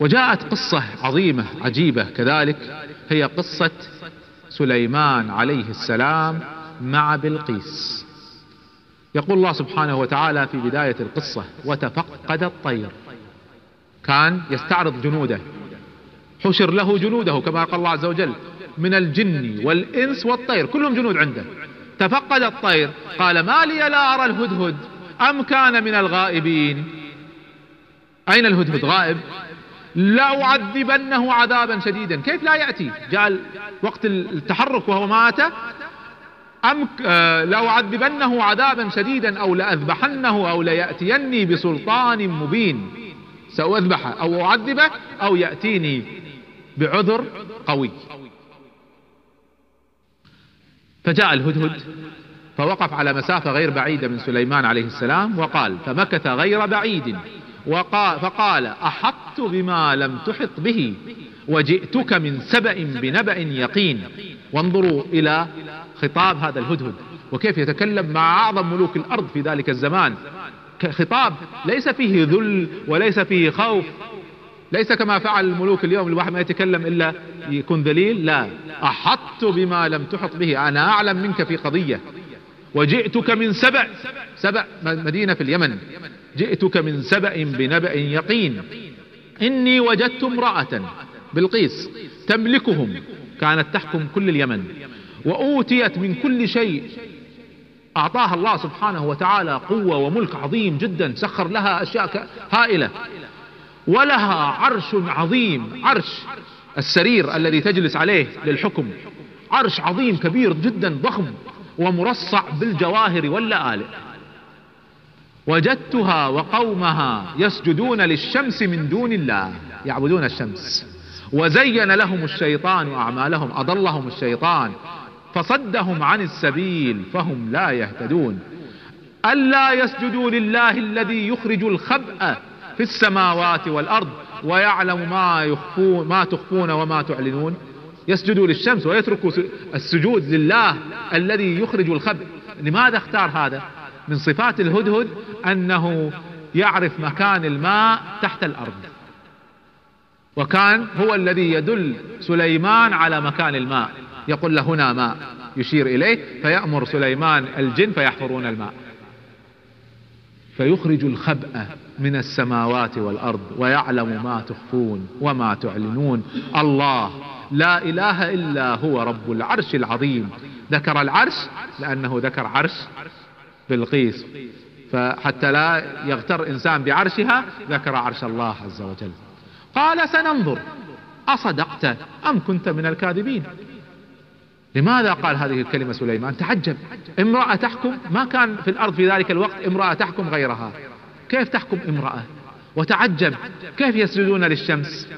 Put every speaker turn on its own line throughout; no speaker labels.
وجاءت قصة عظيمة عجيبة. كذلك هي قصة سليمان عليه السلام مع بلقيس. يقول الله سبحانه وتعالى في بداية القصة وتفقد الطير كان يستعرض جنوده. حشر له جنوده كما قال الله عز وجل من الجن والإنس والطير كلهم جنود عنده. تفقد الطير قال ما لي لا أرى الهدهد. أم كان من الغائبين أين الهدهد؟ غائب. لأعذبنه عذابا شديدا. كيف لا يأتي؟ جاء وقت التحرك وهو ما أتى أم آه، لأعذبنه عذابا شديدا أو لأذبحنه أو ليأتيني بسلطان مبين. سأذبحه أو أعذبه أو يأتيني بعذر قوي. فجاء الهدهد فوقف على مسافة غير بعيدة من سليمان عليه السلام وقال فمكث غير بعيد. وقال فقال أحطت بما لم تحط به وجئتك من سبأ بنبأ يقين. وانظروا إلى خطاب هذا الهدهد وكيف يتكلم مع أعظم ملوك الأرض في ذلك الزمان. خطاب ليس فيه ذل وليس فيه خوف. ليس كما فعل الملوك اليوم الواحد ما يتكلم إلا يكون ذليل. لا أحطت بما لم تحط به. أنا أعلم منك في قضية. وجئتك من سبأ. سبأ مدينة في اليمن. جئتك من سبأ بنبأ يقين. إني وجدت امرأة بلقيس تملكهم. كانت تحكم كل اليمن. وأوتيت من كل شيء. أعطاها الله سبحانه وتعالى قوة وملك عظيم جدا. سخر لها أشياء هائلة. ولها عرش عظيم. عرش السرير الذي تجلس عليه للحكم. عرش عظيم كبير جدا ضخم. ومرصع بالجواهر واللآلئ وجدتها وقومها يسجدون للشمس من دون الله. يعبدون الشمس. وزين لهم الشيطان أعمالهم أضلهم الشيطان. فصدهم عن السبيل فهم لا يهتدون. ألا يسجدوا لله الذي يخرج الخبأ في السماوات والأرض ويعلم ما يخفون ما تخفون وما تعلنون. يسجدوا للشمس ويتركوا السجود لله الذي يخرج الخبأ لماذا اختار هذا؟ من صفات الهدهد أنه يعرف مكان الماء تحت الأرض. وكان هو الذي يدل سليمان على مكان الماء. يقول له هنا ماء. يشير إليه فيأمر سليمان الجن فيحفرون الماء. فيخرج الخبأ من السماوات والأرض ويعلم ما تخفون وما تعلنون. الله لا إله إلا هو رب العرش العظيم. ذكر العرش لأنه ذكر عرش بلقيس. فحتى لا يغتر إنسان بعرشها ذكر عرش الله عز وجل. قال سننظر. أصدقت أم كنت من الكاذبين؟ لماذا قال هذه الكلمة سليمان؟ تعجب. امرأة تحكم ما كان في الأرض في ذلك الوقت امرأة تحكم غيرها. كيف تحكم امرأة؟ وتعجب. كيف يسجدون للشمس؟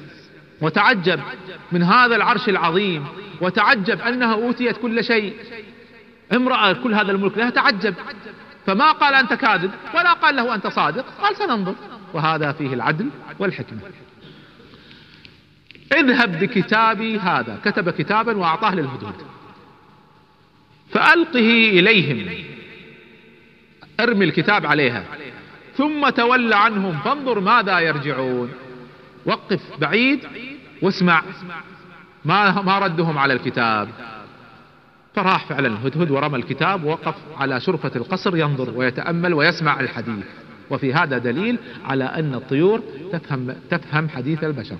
وتعجب من هذا العرش العظيم وتعجب أنها أوتيت كل شيء. امرأة كل هذا الملك لها تعجب. فما قال أنت كاذب ولا قال له أنت صادق قال سننظر. وهذا فيه العدل والحكمة. اذهب بكتابي هذا كتب كتابا وأعطاه للهدود فألقه إليهم. ارمي الكتاب عليها. ثم تول عنهم فانظر ماذا يرجعون. وقف بعيد واسمع ما ما ردهم على الكتاب. فراح فعلا الهدهد ورمى الكتاب ووقف على شرفة القصر ينظر ويتأمل ويسمع الحديث. وفي هذا دليل على أن الطيور تفهم, تفهم حديث البشر.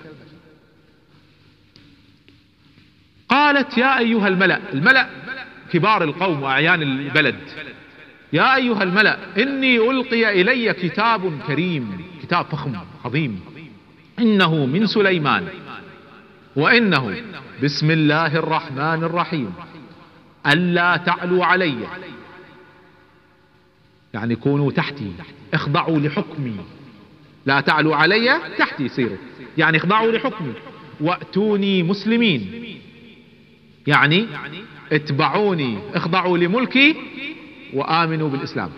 قالت يا أيها الملأ الملأ كبار القوم وأعيان البلد يا أيها الملأ إني ألقي إلي كتاب كريم كتاب فخم عظيم. إنه من سليمان. وإنه بسم الله الرحمن الرحيم. ألا تعلوا علي. يعني كونوا تحتي. اخضعوا لحكمي. لا تعلوا علي تحتي سيروا يعني اخضعوا لحكمي. وأتوني مسلمين. يعني اتبعوني. اخضعوا لملكي وآمنوا بالإسلام.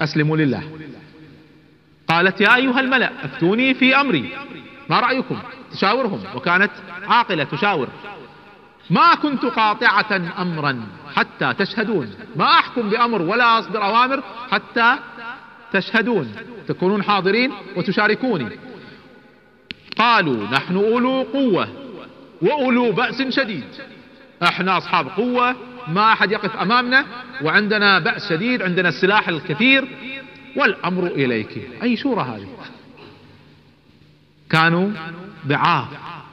أسلموا لله. قالت يا أيها الملأ أفتوني في أمري. ما رأيكم؟ تشاورهم. وكانت عاقلة تشاور. ما كنت قاطعة امرا حتى تشهدون. ما أحكم بأمر ولا أصدر أوامر حتى تشهدون. تكونون حاضرين وتشاركوني. قالوا نحن أولو قوة وأولو بأس شديد. إحنا أصحاب قوة ما أحد يقف أمامنا وعندنا بأس شديد عندنا السلاح الكثير والأمر إليك. أي شورى هذه؟ كانوا ضعاف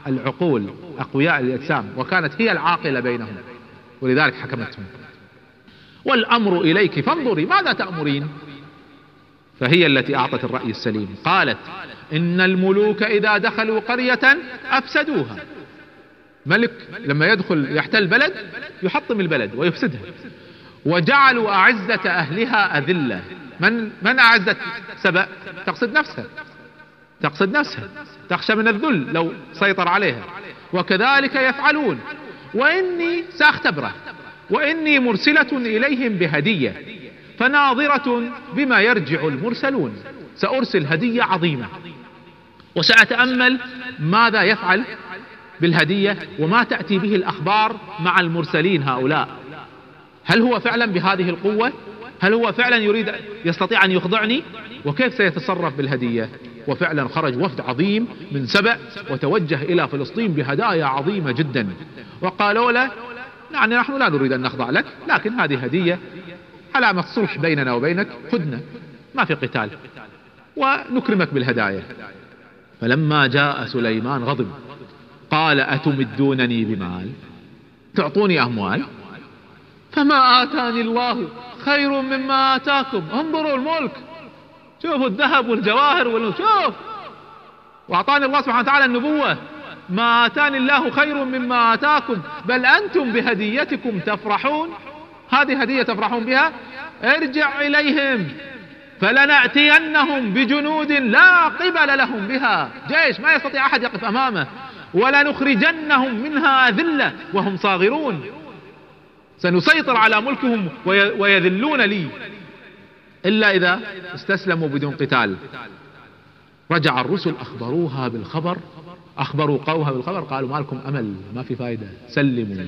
العقول أقوياء الأجسام وكانت هي العاقلة بينهم ولذلك حكمتهم. والأمر إليك فانظري ماذا تأمرين؟ فهي التي أعطت الرأي السليم. قالت إن الملوك إذا دخلوا قرية أفسدوها. ملك لما يدخل يحتل بلد يحطم البلد ويفسدها. وجعلوا أعزة أهلها أذلة. من من أعزت سبأ تقصد نفسها. تقصد نفسها تخشى من الذل لو سيطر عليها. وكذلك يفعلون. وإني سأختبره. وإني مرسلة إليهم بهدية فناظرة بما يرجع المرسلون. سأرسل هدية عظيمة. وسأتأمل ماذا يفعل بالهدية وما تأتي به الأخبار مع المرسلين هؤلاء. هل هو فعلا بهذه القوة؟ هل هو فعلا يريد يستطيع أن يخضعني؟ وكيف سيتصرف بالهدية؟ وفعلا خرج وفد عظيم من سبع وتوجه إلى فلسطين بهدايا عظيمة جدا. وقالوا له يعني نحن لا نريد أن نخضع لك لكن هذه هدية علامة صلح بيننا وبينك خذنا ما في قتال ونكرمك بالهدايا. فلما جاء سليمان غضب قال أتمدونني بمال؟ تعطوني أموال؟ فما آتاني الله خير مما آتاكم انظروا الملك. شوفوا الذهب والجواهر والشوف وأعطاني الله سبحانه وتعالى النبوة. ما آتاني الله خير مما آتاكم بل أنتم بهديتكم تفرحون. هذه هدية تفرحون بها؟ ارجع إليهم فلنأتينهم بجنود لا قبل لهم بها. جيش ما يستطيع أحد يقف أمامه. ولنخرجنهم منها ذلة وهم صاغرون. سنسيطر على ملكهم ويذلون لي. إلا إذا استسلموا بدون قتال. رجع الرسل أخبروها بالخبر أخبروا قومها بالخبر قالوا ما لكم أمل ما في فائدة سلموا.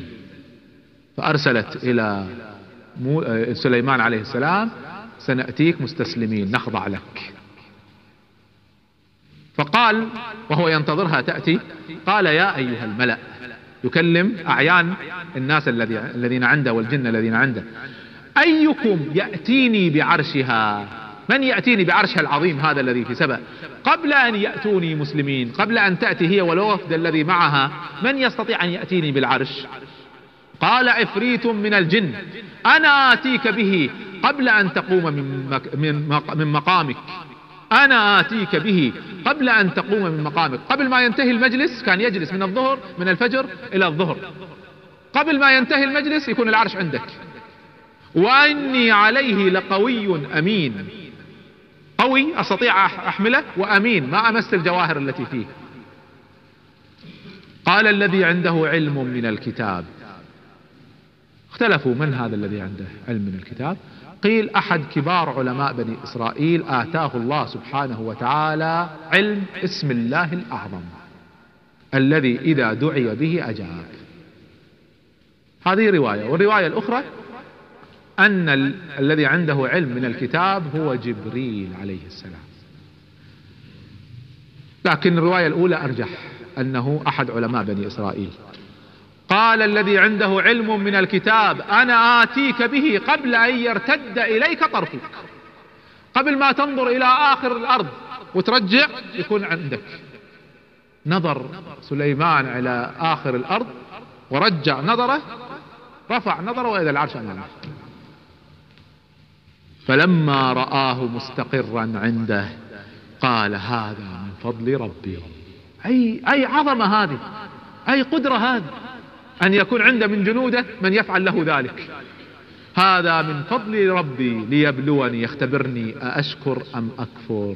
فأرسلت إلى سليمان عليه السلام سنأتيك مستسلمين نخضع لك. فقال وهو ينتظرها تأتي قال يا أيها الملأ يكلم أعيان الناس الذين عنده والجن الذين عنده. أيكم يأتيني بعرشها؟ من يأتيني بعرشها العظيم هذا الذي في سبأ؟ قبل أن يأتوني مسلمين قبل أن تأتي هي والوفد الذي معها من يستطيع أن يأتيني بالعرش؟ قال عفريت من الجن أنا آتيك به قبل أن تقوم من, مك من, من مقامك. أنا آتيك به قبل أن تقوم من مقامك. قبل ما ينتهي المجلس كان يجلس من الظهر من الفجر إلى الظهر. قبل ما ينتهي المجلس يكون العرش عندك. واني عليه لقوي أمين. قوي أستطيع أحمله وأمين. ما أمس الجواهر التي فيه. قال الذي عنده علم من الكتاب. اختلفوا من هذا الذي عنده علم من الكتاب؟ قيل أحد كبار علماء بني إسرائيل آتاه الله سبحانه وتعالى علم اسم الله الأعظم. الذي إذا دعي به أجاب. هذه رواية. والرواية الأخرى أن ال الذي عنده علم من الكتاب هو جبريل عليه السلام. لكن الرواية الأولى أرجح أنه أحد علماء بني إسرائيل. قال الذي عنده علم من الكتاب أنا آتيك به قبل أن يرتد إليك طرفك. قبل ما تنظر إلى آخر الأرض وترجع يكون عندك. نظر سليمان إلى آخر الأرض ورجع نظره رفع نظره وإلى العرش أمامه. فلما رآه مستقرا عنده قال هذا من فضل ربي. أي, أي عظمة هذه أي قدرة هذه أن يكون عنده من جنوده من يفعل له ذلك. هذا من فضل ربي ليبلوني يختبرني أأشكر أم أكفر؟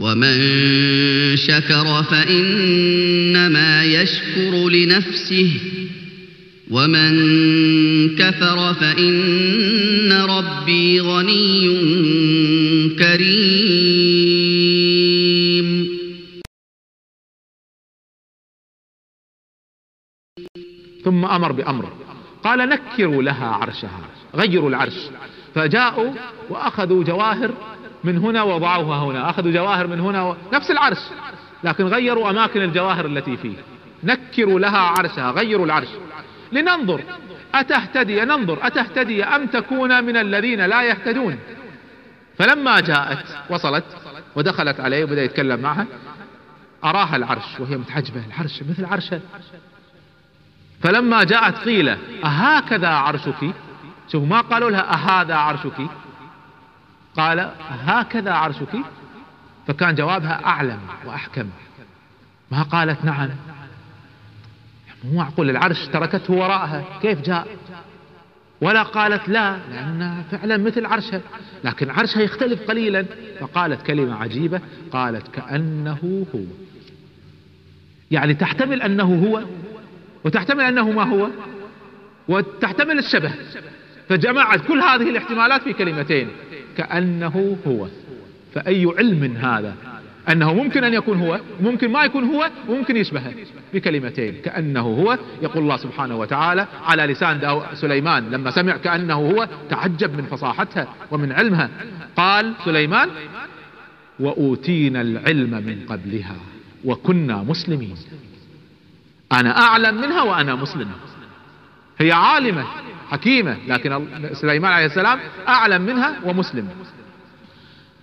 ومن شكر فإنما يشكر لنفسه ومن كفر فإن ربي غني كريم.
ثم أمر بأمر. قال نكروا لها عرشها غيروا العرش. فجاءوا وأخذوا جواهر من هنا وضعوها هنا أخذوا جواهر من هنا و... نفس العرش لكن غيروا أماكن الجواهر التي فيه. نكروا لها عرشها غيروا العرش. لننظر أتهتدي ننظر أتهتدي أم تكون من الذين لا يهتدون؟ فلما جاءت وصلت ودخلت عليه وبدأ يتكلم معها أراها العرش وهي متعجبة العرش مثل عرشه. فلما جاءت قيل أهكذا عرشك؟ شوفوا ما قالوا لها أهذا عرشك؟ قال هكذا عرشك؟ فكان جوابها أعلم وأحكم. ما قالت نعم. مو معقول العرش تركته وراءها كيف جاء؟ ولا قالت لا لأنها فعلا مثل عرشها لكن عرشها يختلف قليلا. فقالت كلمة عجيبة قالت كأنه هو. يعني تحتمل أنه هو وتحتمل أنه ما هو وتحتمل الشبه. فجمعت كل هذه الاحتمالات في كلمتين. كأنه هو. فأي علم هذا؟ أنه ممكن أن يكون هو ممكن ما يكون هو وممكن يشبهه بكلمتين. كأنه هو يقول الله سبحانه وتعالى على لسان سليمان لما سمع كأنه هو تعجب من فصاحتها ومن علمها. قال سليمان وأوتينا العلم من قبلها وكنا مسلمين. أنا أعلم منها وأنا مسلم. هي عالمة. حكيمة لكن سليمان عليه السلام أعلم منها ومسلم.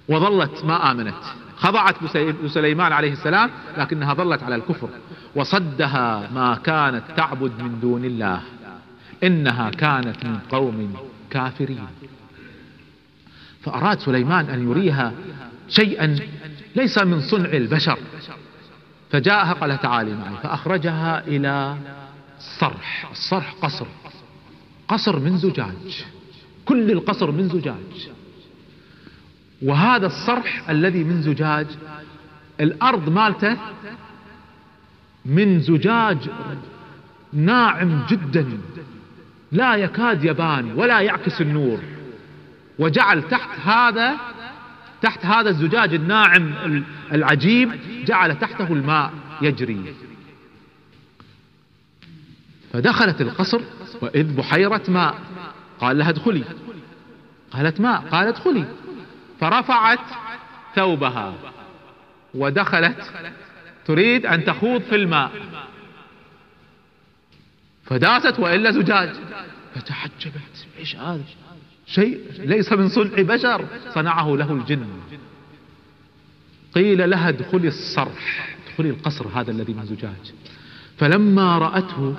وظلت ما آمنت. خضعت لسليمان عليه السلام لكنها ظلت على الكفر. وصدها ما كانت تعبد من دون الله. إنها كانت من قوم كافرين. فأراد سليمان أن يريها شيئا ليس من صنع البشر. فجاءها قال تعالي معي فأخرجها إلى صرح. الصرح قصر. قصر من زجاج. كل القصر من زجاج. وهذا الصرح الذي من زجاج الأرض مالته من زجاج ناعم جدا. لا يكاد يبان ولا يعكس النور. وجعل تحت هذا تحت هذا الزجاج الناعم العجيب جعل تحته الماء يجري. فدخلت القصر وإذ بحيرة ماء. قال لها ادخلي. قالت ماء. قال ادخلي. فرفعت ثوبها ودخلت. تريد أن تخوض في الماء. فداست وإلا زجاج. فتعجبت. إيش هذا؟ شيء ليس من صنع بشر. صنعه له الجن. قيل لها ادخلي الصرح. ادخلي القصر هذا الذي من زجاج. فلما رأته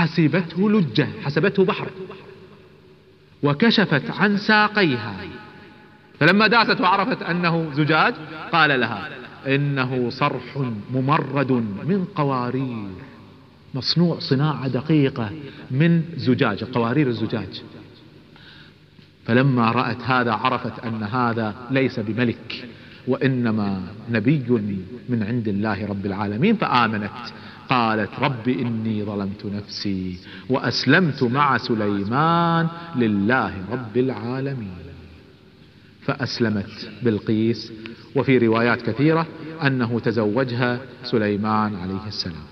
حسبته لجة حسبته بحر. وكشفت عن ساقيها. فلما داست وعرفت أنه زجاج قال لها إنه صرح ممرد من قوارير. مصنوع صناعة دقيقة من زجاج قوارير الزجاج. فلما رأت هذا عرفت أن هذا ليس بملك وإنما نبي من عند الله رب العالمين فآمنت. قالت رب إني ظلمت نفسي وأسلمت مع سليمان لله رب العالمين. فأسلمت بلقيس وفي روايات كثيرة أنه تزوجها سليمان عليه السلام.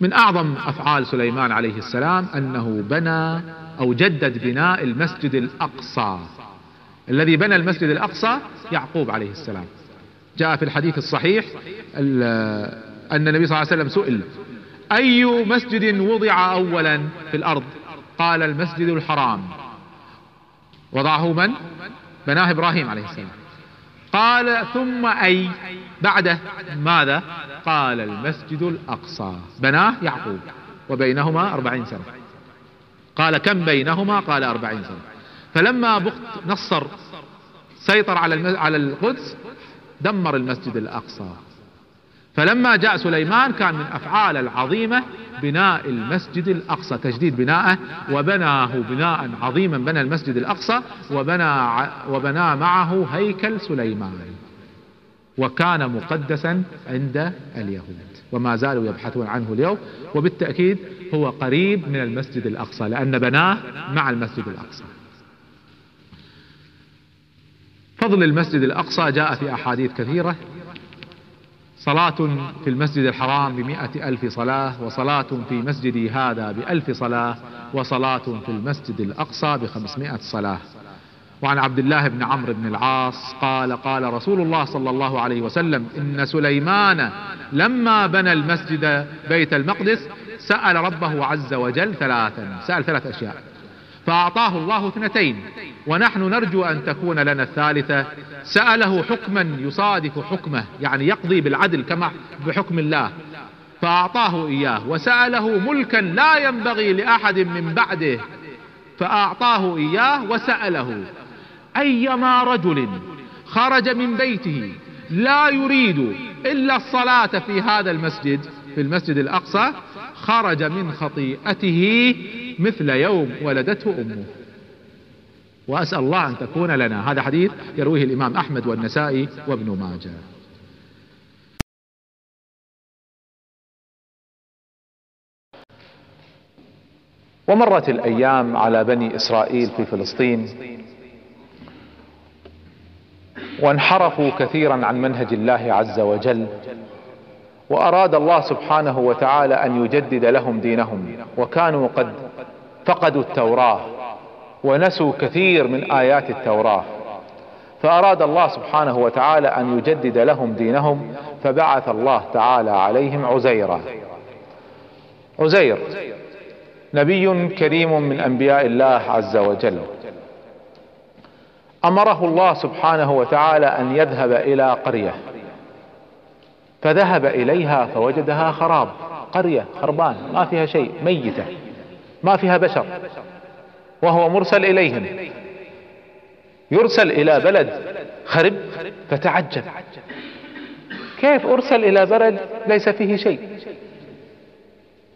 من أعظم أفعال سليمان عليه السلام أنه بنى أو جدد بناء المسجد الأقصى. الذي بنى المسجد الأقصى يعقوب عليه السلام. جاء في الحديث الصحيح أن النبي صلى الله عليه وسلم سئل أي مسجد وضع أولا في الأرض؟ قال المسجد الحرام. وضعه من؟ بناه إبراهيم عليه السلام. قال ثم أي؟ بعده. ماذا؟ قال المسجد الأقصى. بناه يعقوب. وبينهما أربعين سنة. قال كم بينهما؟ قال أربعين سنة. فلما بخت نصر سيطر على على القدس دمر المسجد الأقصى. فلما جاء سليمان كان من أفعال العظيمة بناء المسجد الأقصى تجديد بناءه وبناه بناء عظيما بنى المسجد الأقصى وبنى, وبنى معه هيكل سليمان. وكان مقدسا عند اليهود وما زالوا يبحثون عنه اليوم. وبالتأكيد هو قريب من المسجد الأقصى لأن بناه مع المسجد الأقصى. فضل المسجد الأقصى جاء في أحاديث كثيرة. صلاة في المسجد الحرام بمئة ألف صلاة وصلاة في مسجدي هذا بألف صلاة وصلاة في المسجد الأقصى بخمسمائة صلاة. وعن عبد الله بن عمرو بن العاص قال قال رسول الله صلى الله عليه وسلم إن سليمان لما بنى المسجد بيت المقدس سأل ربه عز وجل ثلاثا سأل ثلاث أشياء. فأعطاه الله اثنتين. ونحن نرجو أن تكون لنا الثالثة سأله حكما يصادف حكمه يعني يقضي بالعدل كما بحكم الله. فأعطاه إياه وسأله ملكا لا ينبغي لأحد من بعده. فأعطاه إياه وسأله أيما رجل خرج من بيته لا يريد إلا الصلاة في هذا المسجد في المسجد الأقصى خرج من خطيئته مثل يوم ولدته أمه. وأسأل الله أن تكون لنا. هذا حديث يرويه الإمام أحمد والنسائي وابن ماجه. ومرت الأيام على بني إسرائيل في فلسطين وانحرفوا كثيرا عن منهج الله عز وجل وأراد الله سبحانه وتعالى أن يجدد لهم دينهم وكانوا قد فقدوا التوراة. ونسوا كثير من آيات التوراة. فأراد الله سبحانه وتعالى أن يجدد لهم دينهم فبعث الله تعالى عليهم عزيرا. عزير نبي كريم من أنبياء الله عز وجل. أمره الله سبحانه وتعالى أن يذهب إلى قرية. فذهب إليها فوجدها خراب قرية خربان ما فيها شيء ميتة ما فيها بشر. وهو مرسل إليهم. يرسل إلى بلد خرب فتعجب. كيف أرسل إلى بلد ليس فيه شيء؟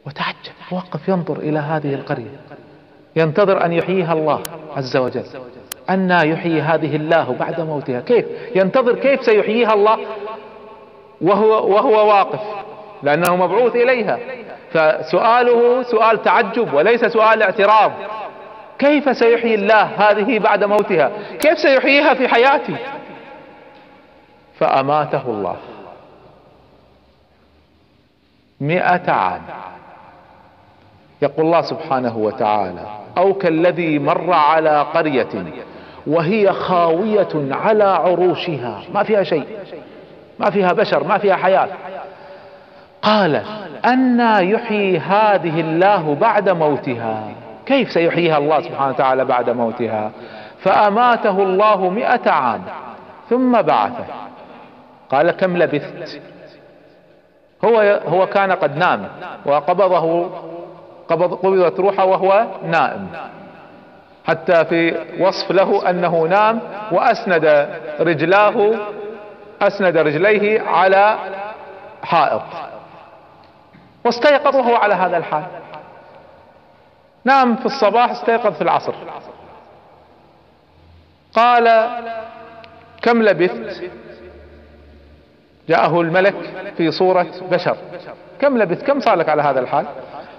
وتعجب. وقف ينظر إلى هذه القرية. ينتظر أن يحييها الله عز وجل. أن يحيي هذه الله بعد موتها. كيف؟ ينتظر كيف سيحييها الله وهو, وهو واقف. لأنه مبعوث إليها. فسؤاله سؤال تعجب وليس سؤال اعتراض. كيف سيحيي الله هذه بعد موتها؟ كيف سيحييها في حياتي فأماته الله. مئة عام. يقول الله سبحانه وتعالى أو كالذي مر على قرية وهي خاوية على عروشها. ما فيها شيء. ما فيها بشر ما فيها حياة. قال أنا يحيي هذه الله بعد موتها. كيف سيحييها الله سبحانه وتعالى بعد موتها؟ فأماته الله مئة عام ثم بعثه. قال كم لبثت؟ هو هو كان قد نام وقبضه قبض قبضت روحه وهو نائم. حتى في وصف له أنه نام وأسند رجلاه أسند رجليه على حائط. واستيقظ وهو على هذا الحال. نام في الصباح استيقظ في العصر. قال كم لبثت؟ جاءه الملك في صورة بشر. كم لبثت؟ كم صار لك على هذا الحال؟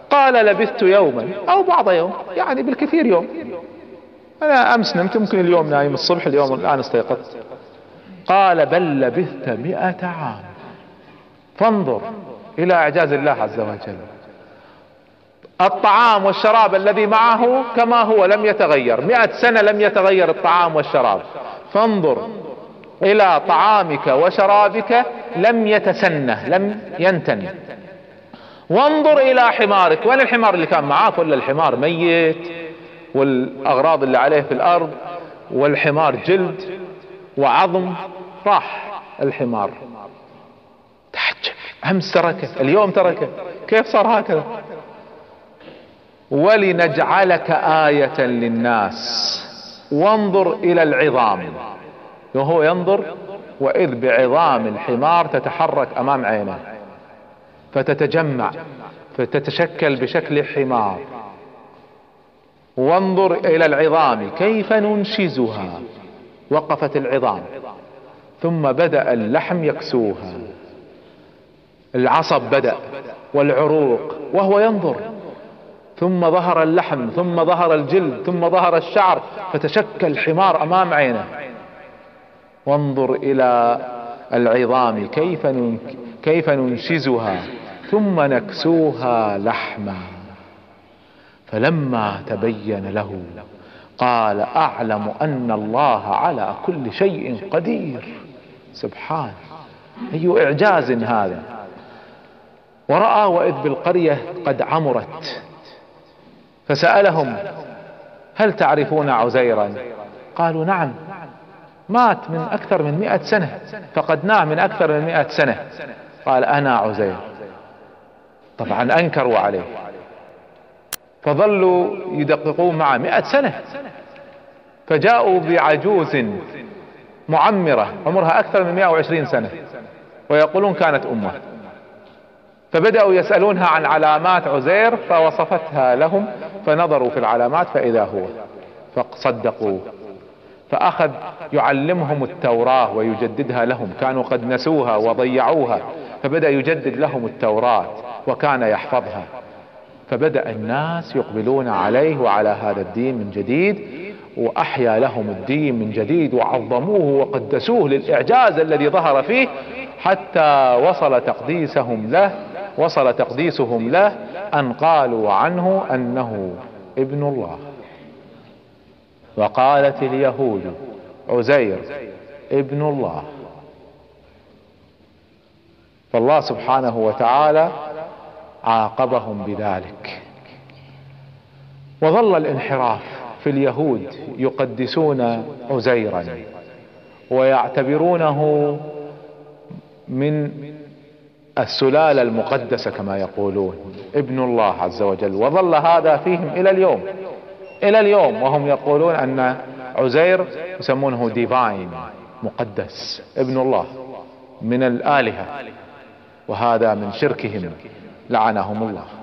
قال لبثت يوما أو بعض يوم يعني بالكثير يوم. أنا أمس نمت ممكن اليوم نايم الصبح اليوم الآن استيقظت. قال بل لبثت مئة عام. فانظر إلى إعجاز الله عز وجل. الطعام والشراب الذي معه كما هو لم يتغير. مئة سنة لم يتغير الطعام والشراب. فانظر إلى طعامك وشرابك لم يتسنه لم ينتن وانظر إلى حمارك. وين الحمار اللي كان معاك؟ ولا الحمار ميت؟ والأغراض اللي عليه في الأرض؟ والحمار جلد؟ وعظم؟ راح الحمار. تعجب. أمس تركه. اليوم تركه. كيف صار هكذا؟ ولنجعلك آية للناس. وانظر إلى العظام. وهو ينظر وإذ بعظام الحمار تتحرك أمام عينه فتتجمع فتتشكل بشكل حمار. وانظر إلى العظام كيف ننشزها؟ وقفت العظام ثم بدأ اللحم يكسوها. العصب بدأ والعروق وهو ينظر. ثم ظهر اللحم ثم ظهر الجلد ثم ظهر الشعر فتشكل حمار أمام عينه. وانظر إلى العظام كيف كيف ننشزها ثم نكسوها لحما. فلما تبين له قال أعلم أن الله على كل شيء قدير. سبحان. أي إعجاز هذا. ورأى وإذ بالقرية قد عمرت. فسألهم هل تعرفون عزيرا؟ قالوا نعم. مات من أكثر من مئة سنة فقدناه من أكثر من مئة سنة. قال أنا عزير. طبعا أنكروا عليه. فظلوا يدققون معه مئة سنة. فجاءوا بعجوز معمرة عمرها أكثر من 120 سنة ويقولون كانت أمه. فبدأوا يسألونها عن علامات عزير فوصفتها لهم فنظروا في العلامات فإذا هو فصدقوا فأخذ يعلمهم التوراة ويجددها لهم. كانوا قد نسوها وضيعوها فبدأ يجدد لهم التوراة وكان يحفظها. فبدأ الناس يقبلون عليه وعلى هذا الدين من جديد وأحيا لهم الدين من جديد وعظموه وقدسوه للإعجاز الذي ظهر فيه حتى وصل تقديسهم له وصل تقديسهم له أن قالوا عنه أنه ابن الله. وقالت اليهود عزير ابن الله. فالله سبحانه وتعالى عاقبهم بذلك. وظل الانحراف في اليهود يقدسون عزيرا ويعتبرونه من السلالة المقدسة كما يقولون ابن الله عز وجل. وظل هذا فيهم إلى اليوم. إلى اليوم. وهم يقولون أن عزير يسمونه ديفاين مقدس ابن الله من الآلهة. وهذا من شركهم. لعنهم الله.